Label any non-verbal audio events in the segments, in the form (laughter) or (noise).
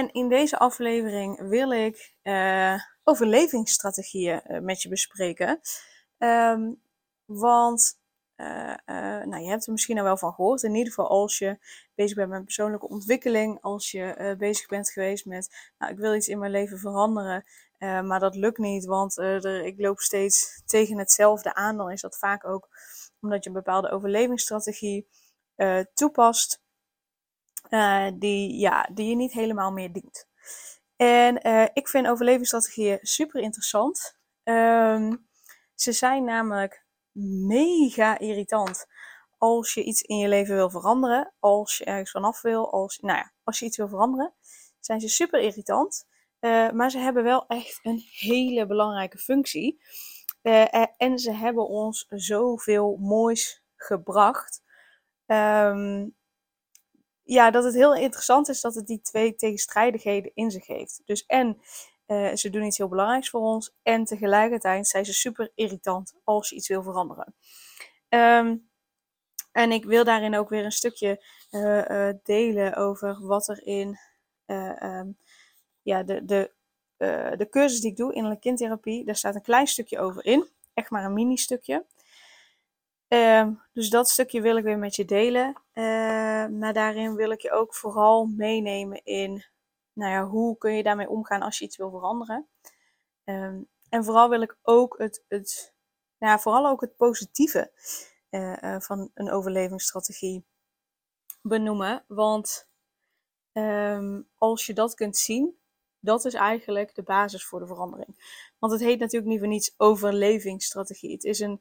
En in deze aflevering wil ik uh, overlevingsstrategieën uh, met je bespreken. Um, want uh, nou, je hebt er misschien al wel van gehoord. In ieder geval als je bezig bent met persoonlijke ontwikkeling. Als je bezig bent geweest met, nou, ik wil iets in mijn leven veranderen. maar dat lukt niet, want ik loop steeds tegen hetzelfde aan. Dan is dat vaak ook omdat je een bepaalde overlevingsstrategie toepast. Uh, die, ja, die je niet helemaal meer dient. En uh, ik vind overlevingsstrategieën super interessant. Um, ze zijn namelijk mega irritant als je iets in je leven wil veranderen, als je ergens vanaf wil, als, nou ja, als je iets wil veranderen, zijn ze super irritant. Uh, maar ze hebben wel echt een hele belangrijke functie. en ze hebben ons zoveel moois gebracht. Um, ja, dat het heel interessant is dat het die twee tegenstrijdigheden in zich heeft. Dus en uh, ze doen iets heel belangrijks voor ons. En tegelijkertijd zijn ze super irritant als je iets wil veranderen. Um, en ik wil daarin ook weer een stukje uh, uh, delen over wat er in um, ja, de, de, de cursus die ik doe, innerlijke kindtherapie. Daar staat een klein stukje over in. Echt maar een mini stukje. Uh, dus dat stukje wil ik weer met je delen. Maar daarin wil ik je ook vooral meenemen in, nou ja, hoe kun je daarmee omgaan als je iets wil veranderen. Um, en vooral wil ik ook het, het nou ja, vooral ook het positieve uh, van een overlevingsstrategie benoemen. Want als je dat kunt zien, dat is eigenlijk de basis voor de verandering. Want het heet natuurlijk niet voor niets overlevingsstrategie. Het is een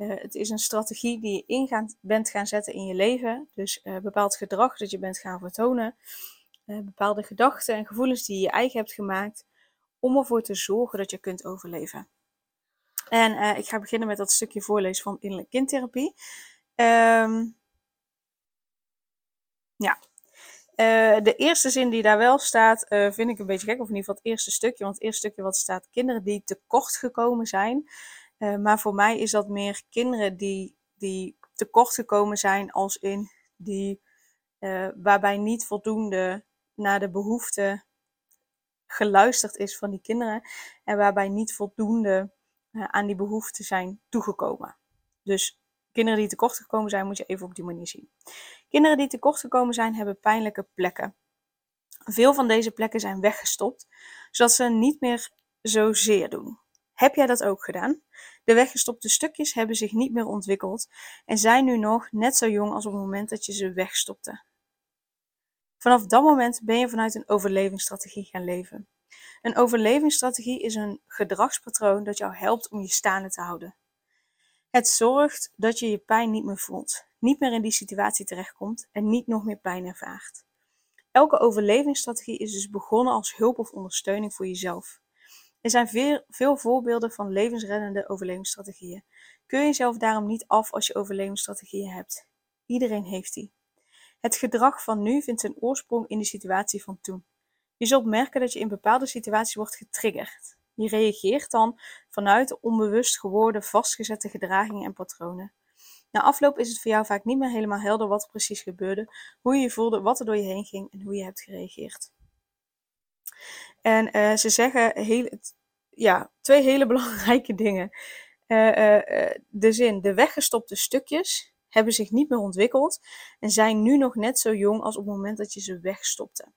uh, het is een strategie die je in bent gaan zetten in je leven. Dus uh, bepaald gedrag dat je bent gaan vertonen. Uh, bepaalde gedachten en gevoelens die je eigen hebt gemaakt. Om ervoor te zorgen dat je kunt overleven. En ik ga beginnen met dat stukje voorlezen van innerlijke kindtherapie. Um, ja. de eerste zin die daar wel staat, vind ik een beetje gek. Of in ieder geval het eerste stukje. Want het eerste stukje wat staat, kinderen die tekort gekomen zijn. Uh, maar voor mij is dat meer kinderen die, die tekort gekomen zijn, als in die, uh, waarbij niet voldoende naar de behoeften geluisterd is van die kinderen. En waarbij niet voldoende uh, aan die behoeften zijn toegekomen. Dus kinderen die tekort gekomen zijn, moet je even op die manier zien. Kinderen die tekort gekomen zijn, hebben pijnlijke plekken. Veel van deze plekken zijn weggestopt, zodat ze niet meer zozeer doen. Heb jij dat ook gedaan? De weggestopte stukjes hebben zich niet meer ontwikkeld en zijn nu nog net zo jong als op het moment dat je ze wegstopte. Vanaf dat moment ben je vanuit een overlevingsstrategie gaan leven. Een overlevingsstrategie is een gedragspatroon dat jou helpt om je staande te houden. Het zorgt dat je je pijn niet meer voelt, niet meer in die situatie terechtkomt en niet nog meer pijn ervaart. Elke overlevingsstrategie is dus begonnen als hulp of ondersteuning voor jezelf. Er zijn veel, veel voorbeelden van levensreddende overlevingsstrategieën. Keur jezelf daarom niet af als je overlevingsstrategieën hebt. Iedereen heeft die. Het gedrag van nu vindt zijn oorsprong in de situatie van toen. Je zult merken dat je in bepaalde situaties wordt getriggerd. Je reageert dan vanuit onbewust geworden vastgezette gedragingen en patronen. Na afloop is het voor jou vaak niet meer helemaal helder wat er precies gebeurde, hoe je je voelde, wat er door je heen ging en hoe je hebt gereageerd. En uh, ze zeggen heel, ja, twee hele (laughs) belangrijke dingen. Uh, uh, de zin, de weggestopte stukjes hebben zich niet meer ontwikkeld en zijn nu nog net zo jong als op het moment dat je ze wegstopte.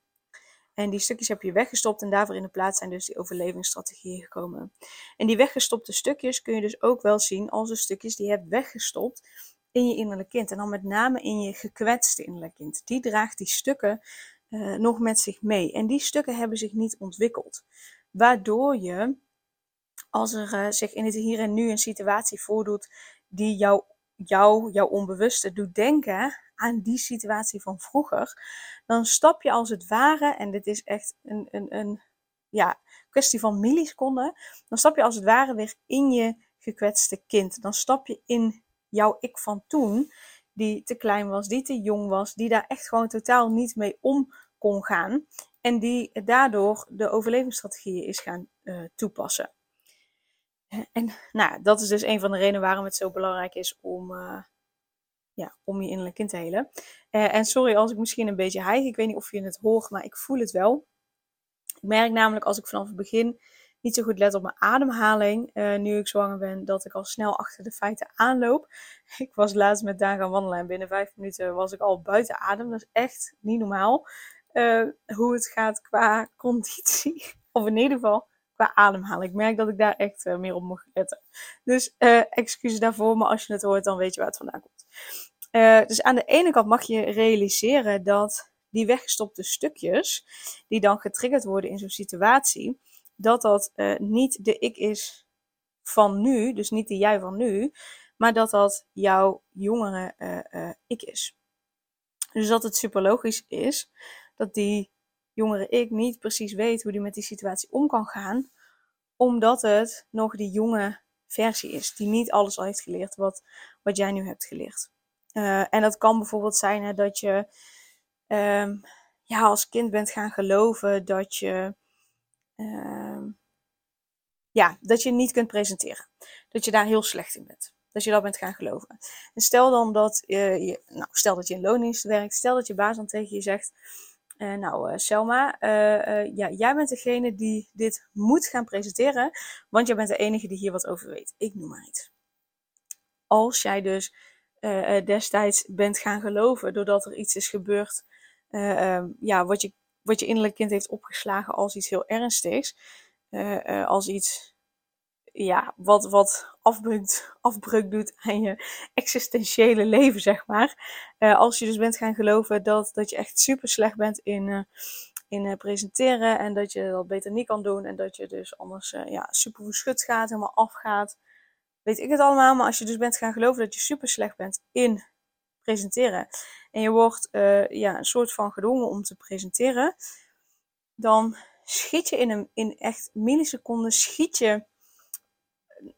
En die stukjes heb je weggestopt en daarvoor in de plaats zijn dus die overlevingsstrategieën gekomen. En die weggestopte stukjes kun je dus ook wel zien als de stukjes die je hebt weggestopt in je innerlijk kind. En dan met name in je gekwetste innerlijk kind. Die draagt die stukken nog met zich mee. En die stukken hebben zich niet ontwikkeld. Waardoor je, als er uh, zich in het hier en nu een situatie voordoet die jou, jou, jouw onbewuste doet denken aan die situatie van vroeger, dan stap je als het ware, en dit is echt een, een, een ja, kwestie van milliseconden, dan stap je als het ware weer in je gekwetste kind. Dan stap je in jouw ik van toen, die te klein was, die te jong was, die daar echt gewoon totaal niet mee om kon gaan. En die daardoor de overlevingsstrategieën is gaan uh, toepassen. En nou, dat is dus een van de redenen waarom het zo belangrijk is om, uh, ja, om je innerlijk kind te helen. Uh, en sorry als ik misschien een beetje hijg, ik weet niet of je het hoort, maar ik voel het wel. Ik merk namelijk als ik vanaf het begin niet zo goed let op mijn ademhaling, nu ik zwanger ben, dat ik al snel achter de feiten aanloop. (laughs) Ik was laatst met Daan gaan wandelen en binnen vijf minuten was ik al buiten adem. Dat is echt niet normaal uh, hoe het gaat qua (laughs) conditie. Of in ieder geval qua ademhaling. Ik merk dat ik daar echt uh, meer op moet letten. Dus excuses daarvoor, maar als je het hoort, dan weet je waar het vandaan komt. dus aan de ene kant mag je realiseren dat die weggestopte stukjes, die dan getriggerd worden in zo'n situatie, dat dat uh, niet de ik is van nu, dus niet de jij van nu, maar dat dat jouw jongere uh, uh, ik is. Dus dat het super logisch is dat die jongere ik niet precies weet hoe die met die situatie om kan gaan, omdat het nog die jonge versie is, die niet alles al heeft geleerd wat, wat jij nu hebt geleerd. en dat kan bijvoorbeeld zijn hè, dat je um, ja, als kind bent gaan geloven dat je uh, ja, dat je niet kunt presenteren. Dat je daar heel slecht in bent. Dat je dat bent gaan geloven. En stel dan dat uh, je, nou, stel dat je in loondienst werkt. Stel dat je baas dan tegen je zegt, uh, nou uh, Selma, ja, jij bent degene die dit moet gaan presenteren. Want jij bent de enige die hier wat over weet. Ik noem maar iets. Als jij dus destijds bent gaan geloven doordat er iets is gebeurd uh, ja, wat, je, wat je innerlijk kind heeft opgeslagen als iets heel ernstigs. Als iets ja, wat, wat afbreuk, afbreuk doet aan je existentiële leven, zeg maar. als je dus bent gaan geloven dat, dat je echt super slecht bent in, in presenteren en dat je dat beter niet kan doen en dat je dus anders ja, super verschut gaat, helemaal afgaat. Weet ik het allemaal, maar als je dus bent gaan geloven dat je super slecht bent in presenteren en je wordt ja, een soort van gedwongen om te presenteren, dan schiet je in, een, in echt milliseconden, schiet je.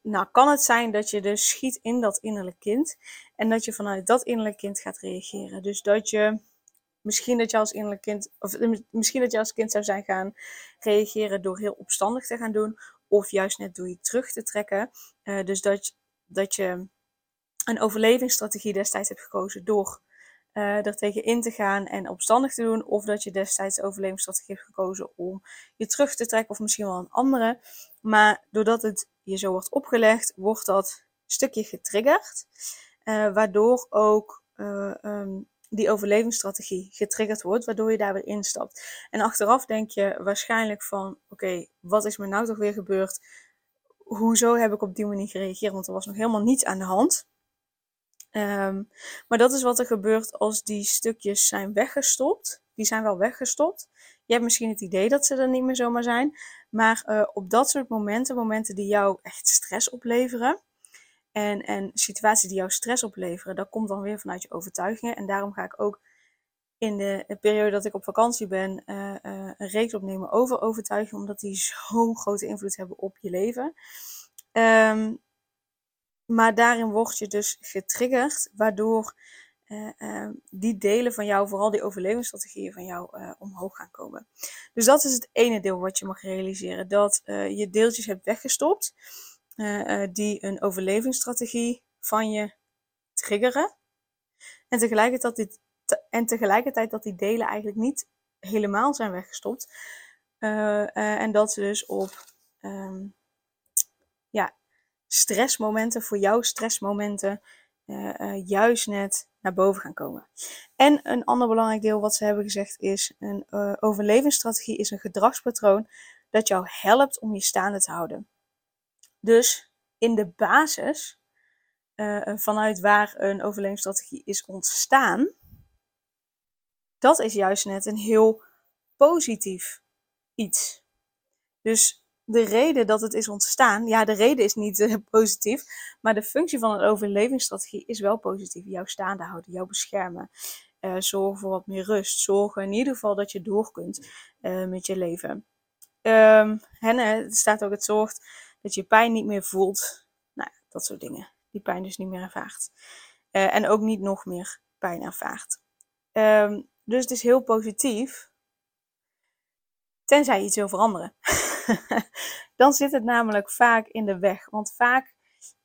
Nou, kan het zijn dat je dus schiet in dat innerlijk kind en dat je vanuit dat innerlijk kind gaat reageren. Dus dat je misschien dat je als innerlijk kind, of misschien dat je als kind zou zijn gaan reageren door heel opstandig te gaan doen, of juist net door je terug te trekken. Uh, dus dat, dat je een overlevingsstrategie destijds hebt gekozen door uh, er tegen in te gaan en opstandig te doen. Of dat je destijds de overlevingsstrategie hebt gekozen om je terug te trekken of misschien wel een andere. Maar doordat het je zo wordt opgelegd, wordt dat stukje getriggerd. Uh, waardoor ook uh, um, die overlevingsstrategie getriggerd wordt, waardoor je daar weer instapt. En achteraf denk je waarschijnlijk van, oké, wat is me nou toch weer gebeurd? Hoezo heb ik op die manier gereageerd? Want er was nog helemaal niets aan de hand. Um, maar dat is wat er gebeurt als die stukjes zijn weggestopt. Die zijn wel weggestopt. Je hebt misschien het idee dat ze er niet meer zomaar zijn. Maar uh, op dat soort momenten, momenten die jou echt stress opleveren. En, en situaties die jou stress opleveren, dat komt dan weer vanuit je overtuigingen. En daarom ga ik ook in de periode dat ik op vakantie ben uh, uh, een reeks opnemen over overtuigingen. Omdat die (laughs) zo'n grote invloed hebben op je leven. Um, maar daarin word je dus getriggerd, waardoor uh, die delen van jou, vooral die overlevingsstrategieën van jou, uh, omhoog gaan komen. Dus dat is het ene deel wat je mag realiseren. Dat je deeltjes hebt weggestopt, die een overlevingsstrategie van je triggeren. En tegelijkertijd, en tegelijkertijd dat die delen eigenlijk niet helemaal zijn weggestopt. en dat ze dus op um, ja, stressmomenten, voor jou stressmomenten, juist net naar boven gaan komen. En een ander belangrijk deel wat ze hebben gezegd is, een uh, overlevingsstrategie is een gedragspatroon dat jou helpt om je staande te houden. Dus in de basis, vanuit waar een overlevingsstrategie is ontstaan, dat is juist net een heel positief iets. Dus de reden dat het is ontstaan, ja, de reden is niet uh, (laughs) positief, maar de functie van een overlevingsstrategie is wel positief. Jou staande houden, jou beschermen, uh, zorgen voor wat meer rust, zorgen in ieder geval dat je door kunt uh, met je leven. Um, en het staat ook, het zorgt dat je pijn niet meer voelt. Nou, dat soort dingen. Die pijn dus niet meer ervaart. En ook niet nog meer pijn ervaart. Um, dus het is heel positief. Tenzij je iets wil veranderen. (laughs) Dan zit het namelijk vaak in de weg. Want vaak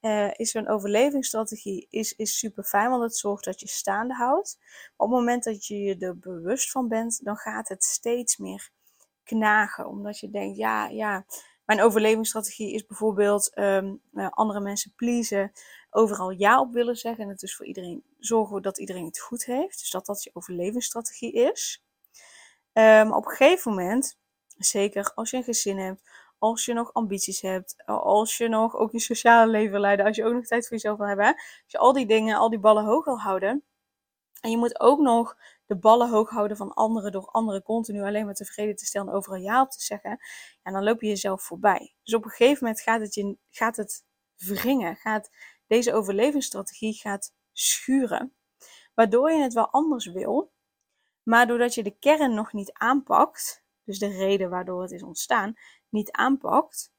uh, is zo'n overlevingsstrategie is, is super fijn, want het zorgt dat je staande houdt. Maar op het moment dat je je er bewust van bent, dan gaat het steeds meer knagen. Omdat je denkt, ja, ja, mijn overlevingsstrategie is bijvoorbeeld um, andere mensen pleasen, overal ja op willen zeggen. En het is voor iedereen zorgen dat iedereen het goed heeft. Dus dat dat je overlevingsstrategie is. Um, op een gegeven moment, zeker als je een gezin hebt, als je nog ambities hebt, als je nog ook je sociale leven leidt, als je ook nog tijd voor jezelf wil hebben, als je al die dingen, al die ballen hoog wil houden. En je moet ook nog de ballen hoog houden van anderen door anderen continu alleen maar tevreden te stellen en overal ja op te zeggen. En dan loop je jezelf voorbij. Dus op een gegeven moment gaat het, je, gaat het wringen, gaat deze overlevingsstrategie gaat schuren. Waardoor je het wel anders wil, maar doordat je de kern nog niet aanpakt, dus de reden waardoor het is ontstaan, niet aanpakt,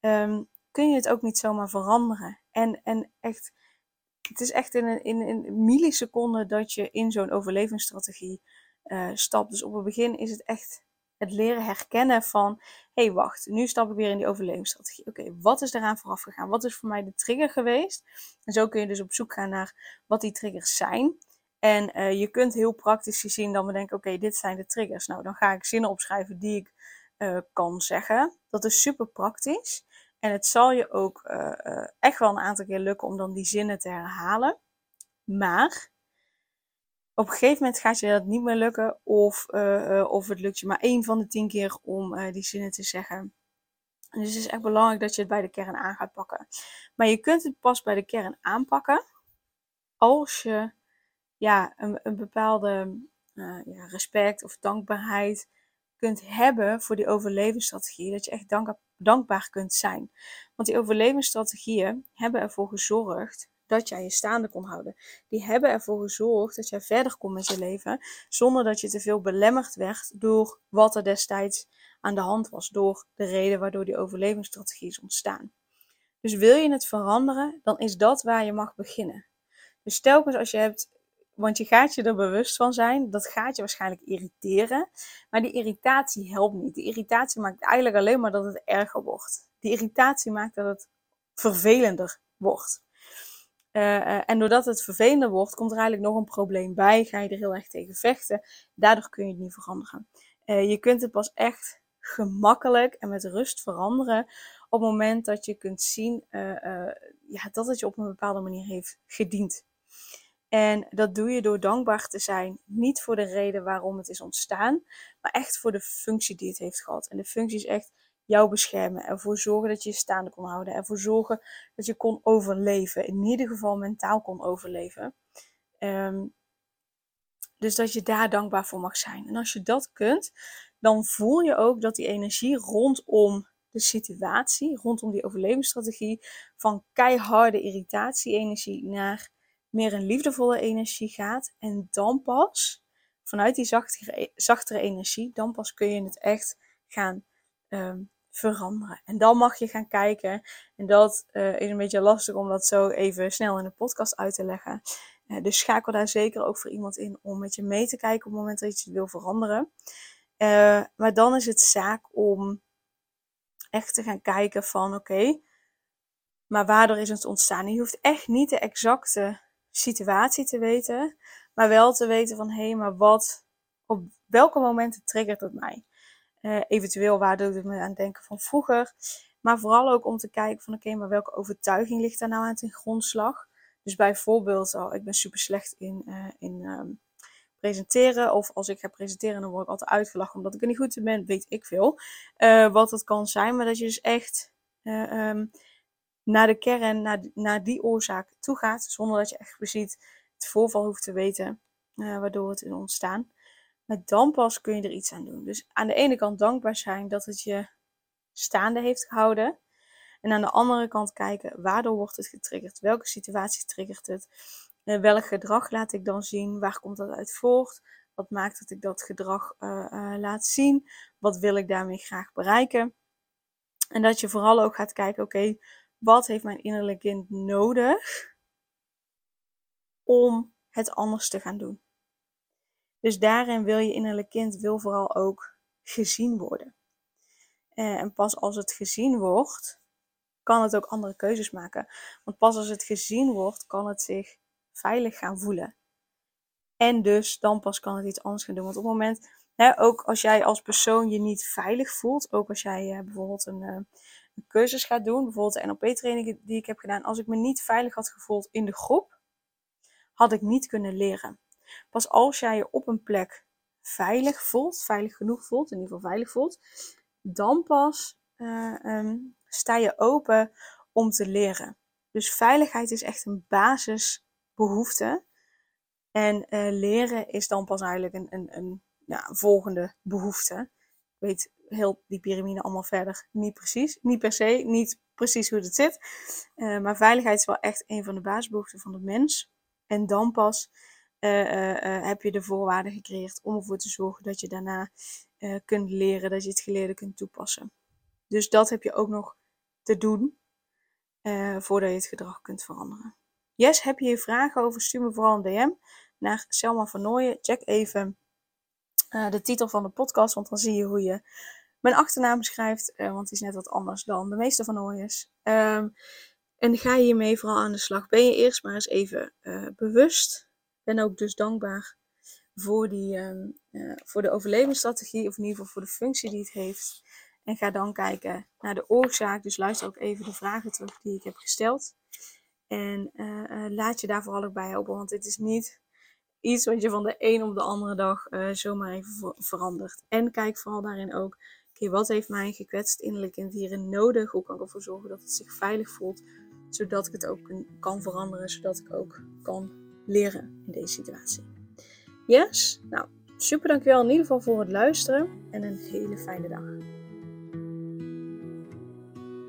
um, kun je het ook niet zomaar veranderen. En, en echt, het is echt in een, in een milliseconde dat je in zo'n overlevingsstrategie uh, stapt. Dus op het begin is het echt het leren herkennen van, hé hey, wacht, nu stap ik weer in die overlevingsstrategie. Oké, wat is eraan vooraf gegaan? Wat is voor mij de trigger geweest? En zo kun je dus op zoek gaan naar wat die triggers zijn. En uh, je kunt heel praktisch zien dan we denken, oké, dit zijn de triggers. Nou, dan ga ik zinnen opschrijven die ik uh, kan zeggen. Dat is super praktisch. En het zal je ook uh, echt wel een aantal keer lukken om dan die zinnen te herhalen. Maar op een gegeven moment gaat je dat niet meer lukken. Of, of het lukt je maar één van de tien keer om die zinnen te zeggen. Dus het is echt belangrijk dat je het bij de kern aan gaat pakken. Maar je kunt het pas bij de kern aanpakken als je ja, een, een bepaalde uh, ja, respect of dankbaarheid kunt hebben voor die overlevingsstrategie. Dat je echt dank, dankbaar kunt zijn. Want die overlevingsstrategieën hebben ervoor gezorgd dat jij je staande kon houden. Die hebben ervoor gezorgd dat jij verder kon met je leven. Zonder dat je te veel belemmerd werd door wat er destijds aan de hand was. Door de reden waardoor die overlevingsstrategie is ontstaan. Dus wil je het veranderen, dan is dat waar je mag beginnen. Dus telkens als je hebt want je gaat je er bewust van zijn. Dat gaat je waarschijnlijk irriteren. Maar die irritatie helpt niet. Die irritatie maakt eigenlijk alleen maar dat het erger wordt. Die irritatie maakt dat het vervelender wordt. Uh, en doordat het vervelender wordt, komt er eigenlijk nog een probleem bij. Ga je er heel erg tegen vechten. Daardoor kun je het niet veranderen. Uh, je kunt het pas echt gemakkelijk en met rust veranderen op het moment dat je kunt zien ja, dat het je op een bepaalde manier heeft gediend. En dat doe je door dankbaar te zijn, niet voor de reden waarom het is ontstaan, maar echt voor de functie die het heeft gehad. En de functie is echt jou beschermen, ervoor zorgen dat je je staande kon houden, ervoor zorgen dat je kon overleven, in ieder geval mentaal kon overleven. Um, dus dat je daar dankbaar voor mag zijn. En als je dat kunt, dan voel je ook dat die energie rondom de situatie, rondom die overlevingsstrategie, van keiharde irritatie-energie naar meer een liefdevolle energie gaat. En dan pas, vanuit die zachtere, zachtere energie, dan pas kun je het echt gaan um, veranderen. En dan mag je gaan kijken. En dat uh, is een beetje lastig om dat zo even snel in de podcast uit te leggen. Uh, dus schakel daar zeker ook voor iemand in om met je mee te kijken op het moment dat je het wil veranderen. Uh, maar dan is het zaak om echt te gaan kijken van oké, maar waardoor is het ontstaan? Je hoeft echt niet de exacte situatie te weten, maar wel te weten van hé, hey, maar wat, op welke momenten triggert het mij? Uh, eventueel waar doet het me aan denken van vroeger, maar vooral ook om te kijken van oké, maar welke overtuiging ligt daar nou aan ten grondslag? Dus bijvoorbeeld, oh, ik ben super slecht in, uh, in um, presenteren. Of als ik ga presenteren, dan word ik altijd uitgelachen omdat ik er niet goed in ben. Weet ik veel. Uh, wat het kan zijn. Maar dat je dus echt um, naar de kern, naar, naar die oorzaak toe gaat, zonder dat je echt precies het voorval hoeft te weten uh, waardoor het is ontstaan. Maar dan pas kun je er iets aan doen. Dus aan de ene kant dankbaar zijn dat het je staande heeft gehouden. En aan de andere kant kijken, waardoor wordt het getriggerd? Welke situatie triggert het? Uh, welk gedrag laat ik dan zien? Waar komt dat uit voort? Wat maakt dat ik dat gedrag laat zien? Wat wil ik daarmee graag bereiken? En dat je vooral ook gaat kijken, oké, wat heeft mijn innerlijk kind nodig om het anders te gaan doen? Dus daarin wil je innerlijk kind wil vooral ook gezien worden. Eh, en pas als het gezien wordt, kan het ook andere keuzes maken. Want pas als het gezien wordt, kan het zich veilig gaan voelen. En dus dan pas kan het iets anders gaan doen. Want op het moment, hè, ook als jij als persoon je niet veilig voelt, ook als jij uh, bijvoorbeeld een, uh, een cursus gaat doen, bijvoorbeeld de NLP-training die ik heb gedaan, als ik me niet veilig had gevoeld in de groep, had ik niet kunnen leren. Pas als jij je op een plek veilig voelt, veilig genoeg voelt, in ieder geval veilig voelt, dan pas uh, um, sta je open om te leren. Dus veiligheid is echt een basisbehoefte. En uh, leren is dan pas eigenlijk een, een, een ja, volgende behoefte. Ik weet heel die piramide allemaal verder niet precies. Niet per se, niet precies hoe het zit. Uh, maar veiligheid is wel echt een van de basisbehoeften van de mens. En dan pas uh, heb je de voorwaarden gecreëerd om ervoor te zorgen dat je daarna kunt leren, dat je het geleerde kunt toepassen. Dus dat heb je ook nog te doen voordat je het gedrag kunt veranderen. Yes, heb je hier vragen over? Stuur me vooral een DM naar Selma van Nooyen. Check even de titel van de podcast, want dan zie je hoe je mijn achternaam schrijft, want die is net wat anders dan de meeste van Nooyens. Um, en ga hiermee vooral aan de slag. Ben je eerst maar eens even uh, bewust. Ben ook dus dankbaar voor, die, uh, voor de overlevingsstrategie, of in ieder geval voor de functie die het heeft. En ga dan kijken naar de oorzaak. Dus luister ook even de vragen terug die ik heb gesteld. En laat je daar vooral ook bij helpen. Want het is niet iets wat je van de een op de andere dag zomaar even verandert. En kijk vooral daarin ook. Oké, wat heeft mijn gekwetst innerlijk kind hierin nodig? Hoe kan ik ervoor zorgen dat het zich veilig voelt? zodat ik het ook kan veranderen, zodat ik ook kan leren in deze situatie. Yes? Nou, super dankjewel in ieder geval voor het luisteren en een hele fijne dag.